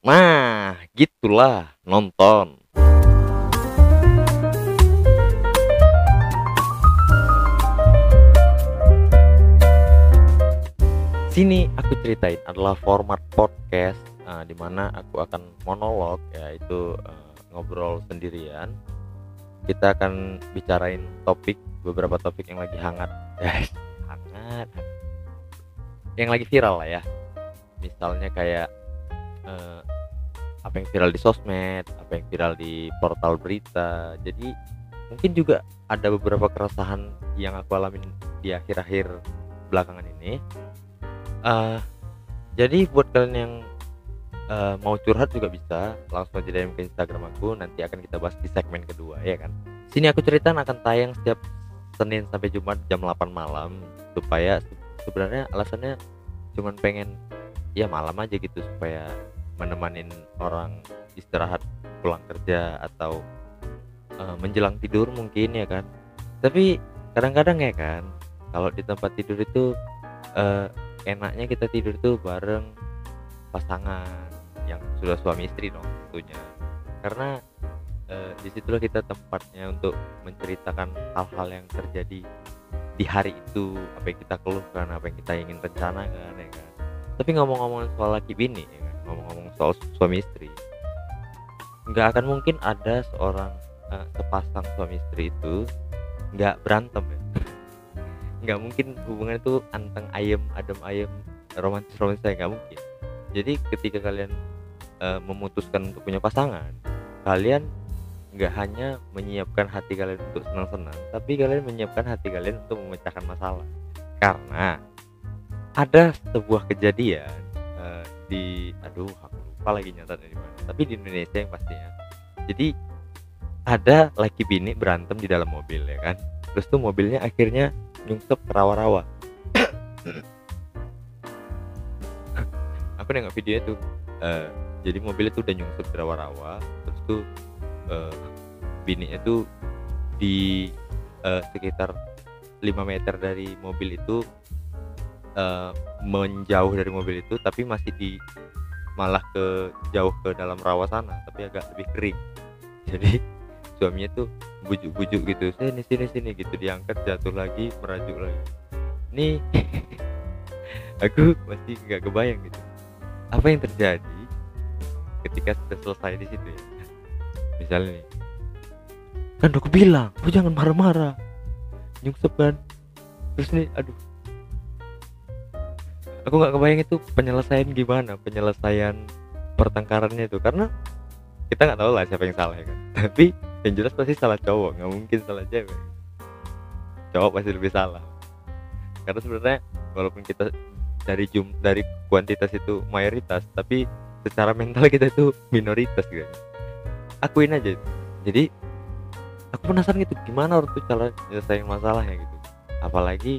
Nah, gitulah nonton. Sini aku ceritain adalah format podcast uh, di mana aku akan monolog yaitu uh, ngobrol sendirian. Kita akan bicarain topik beberapa topik yang lagi hangat. Yes, hangat. Yang lagi viral lah ya. Misalnya kayak uh, apa yang viral di sosmed, apa yang viral di portal berita. Jadi mungkin juga ada beberapa keresahan yang aku alamin di akhir-akhir belakangan ini. Uh, jadi buat kalian yang uh, mau curhat juga bisa langsung aja DM ke Instagram aku. Nanti akan kita bahas di segmen kedua ya kan? Sini aku cerita akan tayang setiap Senin sampai Jumat jam 8 malam supaya sebenarnya alasannya cuman pengen ya malam aja gitu supaya menemanin orang istirahat pulang kerja atau uh, menjelang tidur mungkin ya kan? Tapi kadang-kadang ya kan kalau di tempat tidur itu uh, enaknya kita tidur tuh bareng pasangan yang sudah suami istri dong tentunya. Karena e, di situlah kita tempatnya untuk menceritakan hal-hal yang terjadi di hari itu apa yang kita keluhkan apa yang kita ingin rencanakan ya kan? Tapi ngomong-ngomong soal laki bini ya kan ngomong-ngomong soal suami istri. Nggak akan mungkin ada seorang uh, sepasang suami istri itu nggak berantem ya. Nggak mungkin hubungan itu anteng ayem adem ayem romantis romantis saya nggak mungkin. Jadi ketika kalian uh, memutuskan untuk punya pasangan kalian nggak hanya menyiapkan hati kalian untuk senang-senang tapi kalian menyiapkan hati kalian untuk memecahkan masalah. Karena ada sebuah kejadian di aduh aku lupa lagi nyatatnya di mana. Tapi di Indonesia yang pastinya. Jadi ada laki bini berantem di dalam mobil ya kan? Terus tuh mobilnya akhirnya nyungsep rawa-rawa. Aku nengok video itu? Uh, jadi mobil itu udah nyungsep rawa-rawa. Terus tuh uh, bininya tuh di uh, sekitar 5 meter dari mobil itu uh, menjauh dari mobil itu tapi masih di malah ke jauh ke dalam rawa sana tapi agak lebih kering. Jadi suaminya tuh bujuk-bujuk gitu sini sini sini gitu diangkat jatuh lagi merajuk lagi. Nih aku masih nggak kebayang gitu. Apa yang terjadi ketika sudah selesai di situ ya? Misalnya nih kan aku bilang lu jangan marah-marah? Nyungsep kan. Terus nih aduh aku nggak kebayang itu penyelesaian gimana penyelesaian pertengkarannya itu. Karena kita nggak tahu lah siapa yang salah ya kan. Tapi yang jelas pasti salah cowok nggak mungkin salah cewek. Cowok pasti lebih salah. Karena sebenarnya walaupun kita dari jum dari kuantitas itu mayoritas tapi secara mental kita itu minoritas gitu. Akuin aja jadi aku penasaran gitu gimana orang tuh cara nyelesain masalahnya gitu. Apalagi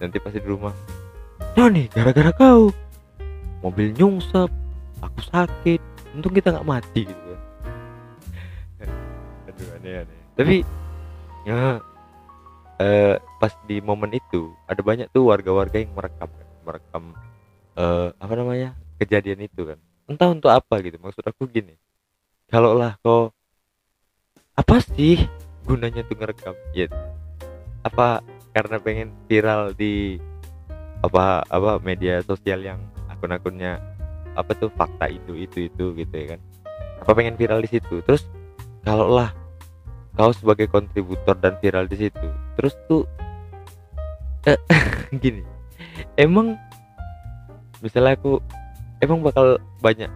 nanti pasti di rumah nih gara-gara kau. Mobil nyungsep aku sakit. Untung kita nggak mati gitu aduh aneh aneh. Tapi ya eh, pas di momen itu ada banyak tuh warga-warga yang merekam kan. Merekam eh, apa namanya kejadian itu kan. Entah untuk apa gitu. Maksud aku gini. Kalau lah kok apa sih gunanya tuh ngerekam? Ya apa karena pengen viral di apa apa media sosial yang akun-akunnya apa tuh fakta itu itu itu gitu ya kan. Apa pengen viral di situ? Terus kalau lah kau sebagai kontributor dan viral di situ terus tuh eh, gini emang misalnya aku emang bakal banyak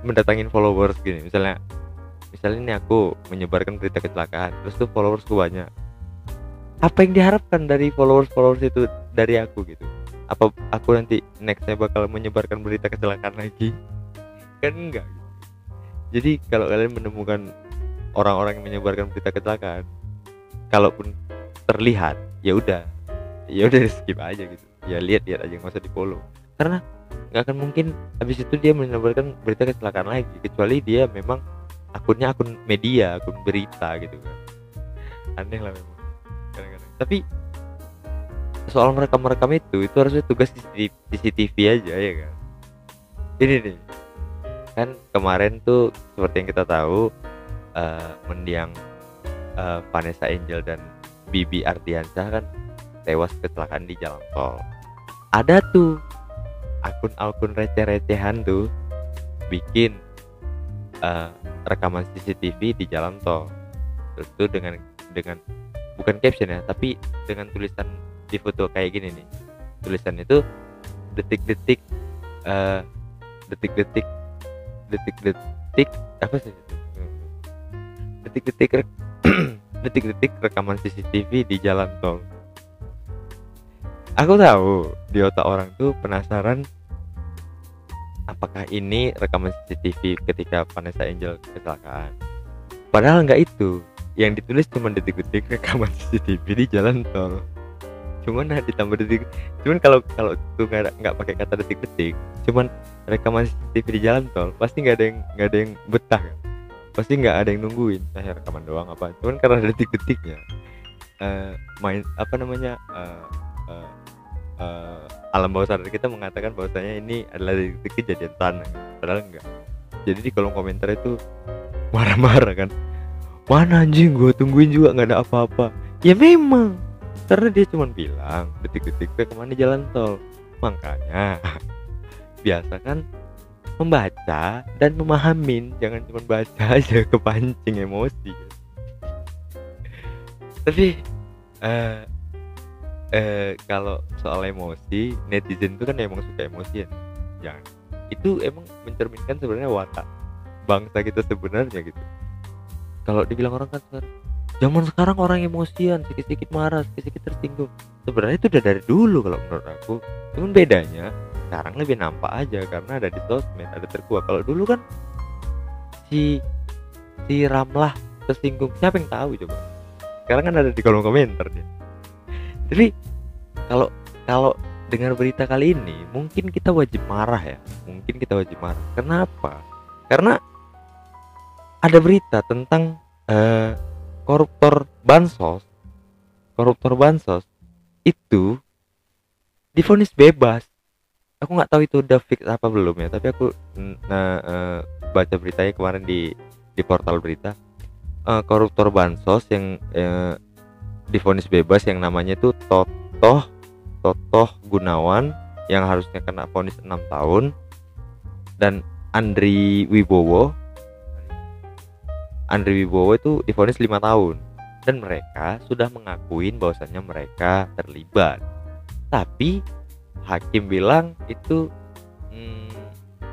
mendatangin followers gini. Misalnya misalnya ini aku menyebarkan berita kecelakaan terus tuh followersku banyak. Apa yang diharapkan dari followers followers itu dari aku gitu apa aku nanti nextnya bakal menyebarkan berita kecelakaan lagi? Kan enggak. Jadi kalau kalian menemukan orang-orang yang menyebarkan berita kecelakaan kalaupun terlihat ya udah. Ya udah skip aja gitu. Ya lihat lihat aja nggak usah di follow karena nggak akan mungkin habis itu dia menyebarkan berita kecelakaan lagi kecuali dia memang akunnya akun media akun berita gitu kan. Aneh lah memang kadang-kadang. Tapi soal merekam merekam itu itu harusnya tugas CCTV aja ya kan? Ini nih kan kemarin tuh seperti yang kita tahu uh, mendiang uh, Vanessa Angel dan Bibi Ardiansyah kan tewas kecelakaan di jalan tol. Ada tuh akun-akun receh-recehan tuh bikin uh, rekaman CCTV di jalan tol. Tuh dengan dengan bukan caption ya tapi dengan tulisan di foto kayak gini nih. Tulisan itu detik-detik uh, detik-detik detik-detik apa sih detik-detik detik-detik rekaman CCTV di jalan tol. Aku tahu di otak orang tuh penasaran apakah ini rekaman CCTV ketika Vanessa Angel kecelakaan? Padahal nggak itu. Yang ditulis cuma detik-detik rekaman CCTV di jalan tol cuman nah ditambah detik. Cuman kalau kalau itu nggak nggak pakai kata detik-detik cuman rekaman CCTV di jalan tol pasti nggak ada yang nggak ada yang betah. Kan? pasti nggak ada yang nungguin saya rekaman doang apa. Cuman karena detik-detiknya uh, main apa namanya uh, uh, uh, alam bawah sadar kita mengatakan bahwasanya ini adalah detik kejadian tanah padahal enggak jadi di kolom komentar itu marah-marah kan. Mana anjing gue tungguin juga nggak ada apa-apa. Ya memang karena dia cuma bilang detik-detik ke ke mana jalan tol. Makanya biasa kan membaca dan memahamin jangan cuma baca aja kepancing emosi. Tapi uh, eh kalau soal emosi netizen itu kan emang suka emosi ya. Jangan itu emang mencerminkan sebenarnya watak bangsa kita sebenarnya gitu. Kalau dibilang orang kan sekarang zaman sekarang orang emosian sedikit-sedikit marah sedikit-sedikit tersinggung. Sebenarnya itu udah dari dulu kalau menurut aku. Cuman bedanya sekarang lebih nampak aja karena ada di sosmed ada terkuat kalau dulu kan si si Ramlah tersinggung. Siapa yang tahu coba? Sekarang kan ada di kolom komentar dia. Jadi kalau kalau dengar berita kali ini mungkin kita wajib marah ya. Mungkin kita wajib marah. Kenapa? Karena ada berita tentang uh, koruptor bansos koruptor bansos itu difonis bebas. Aku nggak tahu itu udah fix apa belum ya tapi aku nah, uh, baca beritanya kemarin di di portal berita. Uh, koruptor bansos yang uh, difonis bebas yang namanya itu Totoh Totoh Gunawan yang harusnya kena vonis 6 tahun dan Andri Wibowo Andri Wibowo itu difonis 5 tahun. Dan mereka sudah mengakuin bahwasannya mereka terlibat. Tapi hakim bilang itu hmm,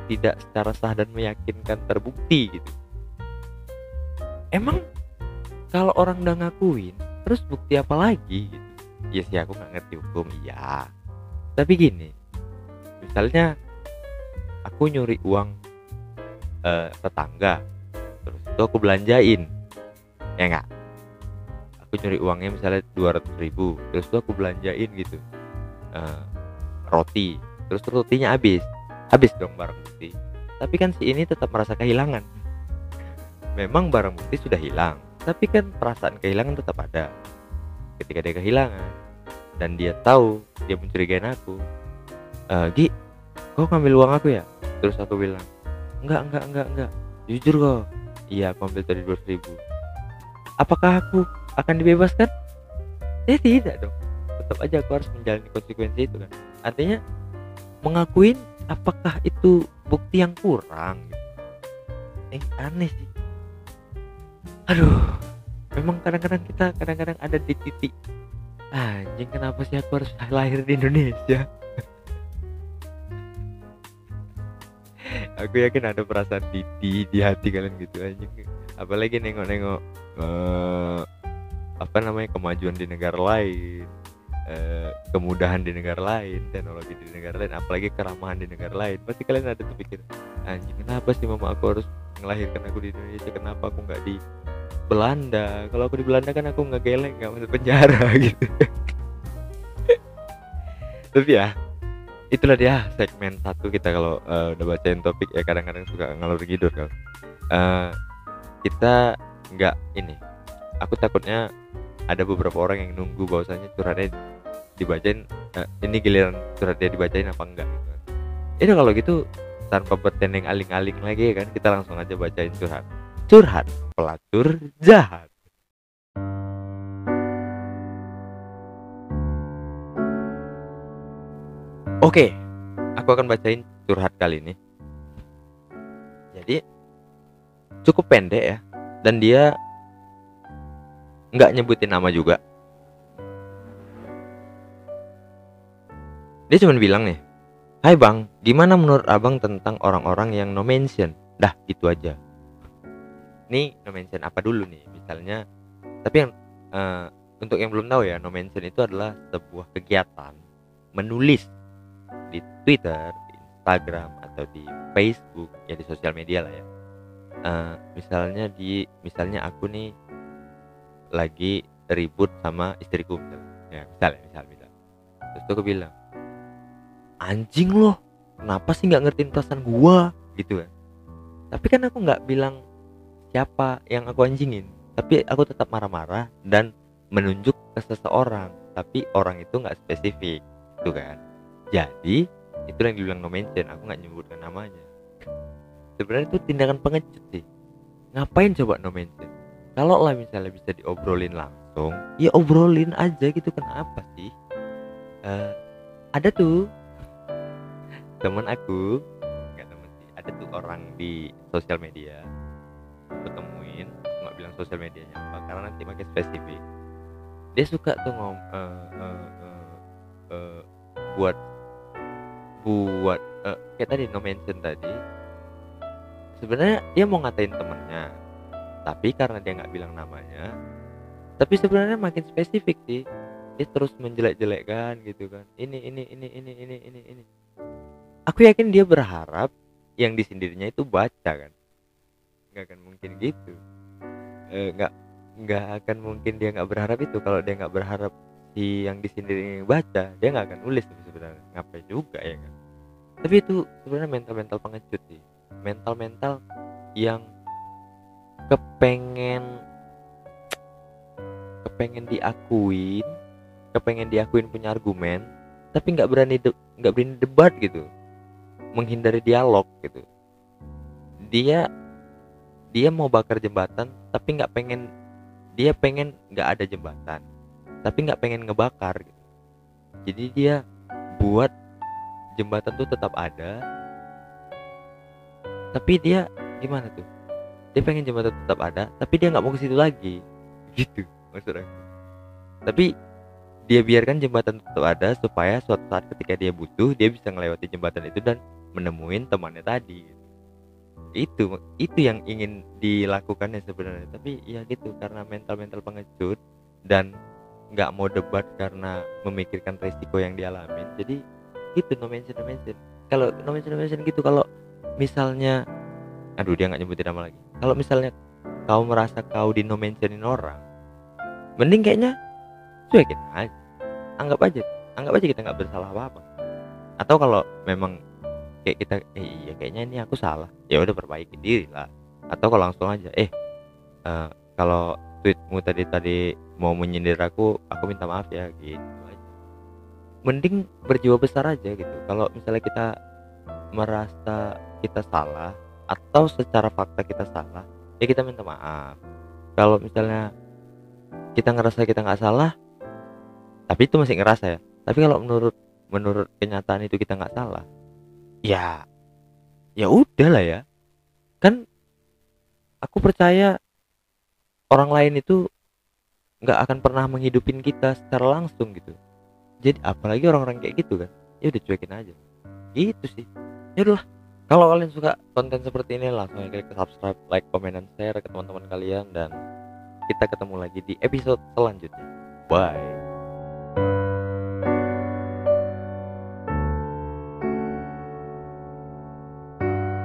tidak secara sah dan meyakinkan terbukti gitu. Emang kalau orang udah ngakuin terus bukti apa lagi gitu? Ya sih aku nggak ngerti hukum iya. Tapi gini misalnya aku nyuri uang uh, tetangga itu aku belanjain. Ya nggak? Aku nyuri uangnya misalnya 200 ribu. Terus itu aku belanjain gitu. Uh, roti. Terus rotinya habis. Habis dong barang bukti. Tapi kan si ini tetap merasa kehilangan. Memang barang bukti sudah hilang. Tapi kan perasaan kehilangan tetap ada. Ketika dia kehilangan. Dan dia tahu dia mencurigai aku. E, Gi kau ngambil uang aku ya? Terus aku bilang enggak enggak enggak enggak. Jujur kok iya ambil tadi dua ribu. Apakah aku akan dibebaskan? Eh tidak dong. Tetap aja aku harus menjalani konsekuensi itu kan. Artinya mengakuin apakah itu bukti yang kurang eh aneh sih. Aduh memang kadang-kadang kita kadang-kadang ada di titik anjing kenapa sih aku harus lahir di Indonesia aku yakin ada perasaan di di, hati kalian gitu anjing apalagi nengok-nengok uh, apa namanya kemajuan di negara lain uh, kemudahan di negara lain teknologi di negara lain apalagi keramahan di negara lain. Pasti kalian ada terpikir anjing kenapa sih mama aku harus melahirkan aku di Indonesia? Kenapa aku nggak di Belanda? Kalau aku di Belanda kan aku nggak geleng nggak masuk penjara gitu. Tapi ya itulah dia segmen satu kita kalau uh, udah bacain topik ya kadang-kadang suka ngalur tidur kan. Uh, kita nggak ini aku takutnya ada beberapa orang yang nunggu bahwasanya curhatnya dibacain uh, ini giliran curhatnya dibacain apa enggak gitu kan. itu kalau gitu tanpa bertendeng aling-aling lagi ya kan kita langsung aja bacain curhat. Curhat pelacur jahat Oke, aku akan bacain curhat kali ini. Jadi cukup pendek ya, dan dia nggak nyebutin nama juga. Dia cuma bilang nih, Hai bang, gimana menurut abang tentang orang-orang yang no mention? Dah, itu aja. Nih no mention apa dulu nih? Misalnya, tapi yang uh, untuk yang belum tahu ya, no mention itu adalah sebuah kegiatan menulis di Twitter, Instagram atau di Facebook ya di sosial media lah ya. Uh, misalnya di misalnya aku nih lagi ribut sama istriku misalnya. Ya, misalnya, misal, misal. Terus tuh aku bilang, anjing loh, kenapa sih nggak ngertiin perasaan gua gitu kan? Tapi kan aku nggak bilang siapa yang aku anjingin, tapi aku tetap marah-marah dan menunjuk ke seseorang, tapi orang itu nggak spesifik, gitu kan? Jadi itu yang dibilang no mention aku nggak nyebutkan namanya. Sebenarnya itu tindakan pengecut sih. Ngapain coba no mention? Kalau lah misalnya bisa diobrolin langsung ya obrolin aja gitu kenapa sih? Uh, ada tuh teman aku nggak teman sih ada tuh orang di sosial media. Ketemuin nggak bilang sosial medianya apa karena nanti makin spesifik. Dia suka tuh ngom uh, uh, uh, uh, buat buat uh, kayak tadi no mention tadi. Sebenarnya dia mau ngatain temennya tapi karena dia nggak bilang namanya tapi sebenarnya makin spesifik sih. Dia terus menjelek-jelekkan gitu kan. Ini ini ini ini ini ini ini. Aku yakin dia berharap yang disindirnya itu baca kan. Nggak akan mungkin gitu. Eh, nggak nggak akan mungkin dia nggak berharap itu. Kalau dia nggak berharap si yang disindir baca dia nggak akan nulis sebenarnya. Ngapain juga ya kan? Tapi itu sebenarnya mental-mental pengecut sih. Mental-mental yang kepengen kepengen diakuin kepengen diakuin punya argumen tapi nggak berani nggak berani debat gitu. Menghindari dialog gitu. Dia dia mau bakar jembatan tapi nggak pengen dia pengen nggak ada jembatan tapi nggak pengen ngebakar gitu. jadi dia buat jembatan tuh tetap ada. Tapi dia gimana tuh? Dia pengen jembatan tetap ada tapi dia nggak mau ke situ lagi. Gitu maksudnya tapi dia biarkan jembatan tetap ada supaya suatu saat ketika dia butuh dia bisa melewati jembatan itu dan menemuin temannya tadi. Itu itu yang ingin dilakukannya sebenarnya. Tapi ya gitu karena mental mental pengecut dan nggak mau debat karena memikirkan resiko yang dialami jadi gitu no mention no mention. Kalau no mention no mention gitu kalau misalnya aduh dia nggak nyebutin nama lagi. Kalau misalnya kau merasa kau di no mentionin orang mending kayaknya cuekin aja. Anggap aja anggap aja kita nggak bersalah apa apa atau kalau memang kayak kita eh iya kayaknya ini aku salah. Ya udah perbaiki diri lah. Atau kalau langsung aja eh uh, kalau tweetmu tadi tadi mau menyindir aku aku minta maaf ya gitu mending berjiwa besar aja gitu. Kalau misalnya kita merasa kita salah atau secara fakta kita salah ya kita minta maaf. Kalau misalnya kita ngerasa kita nggak salah tapi itu masih ngerasa ya. Tapi kalau menurut menurut kenyataan itu kita nggak salah ya ya udah lah ya. Kan aku percaya orang lain itu nggak akan pernah menghidupin kita secara langsung gitu. Jadi apalagi orang-orang kayak gitu kan ya udah cuekin aja. Gitu sih. Ya udah kalau kalian suka konten seperti ini langsung aja klik subscribe like comment dan share ke teman-teman kalian. Dan kita ketemu lagi di episode selanjutnya. Bye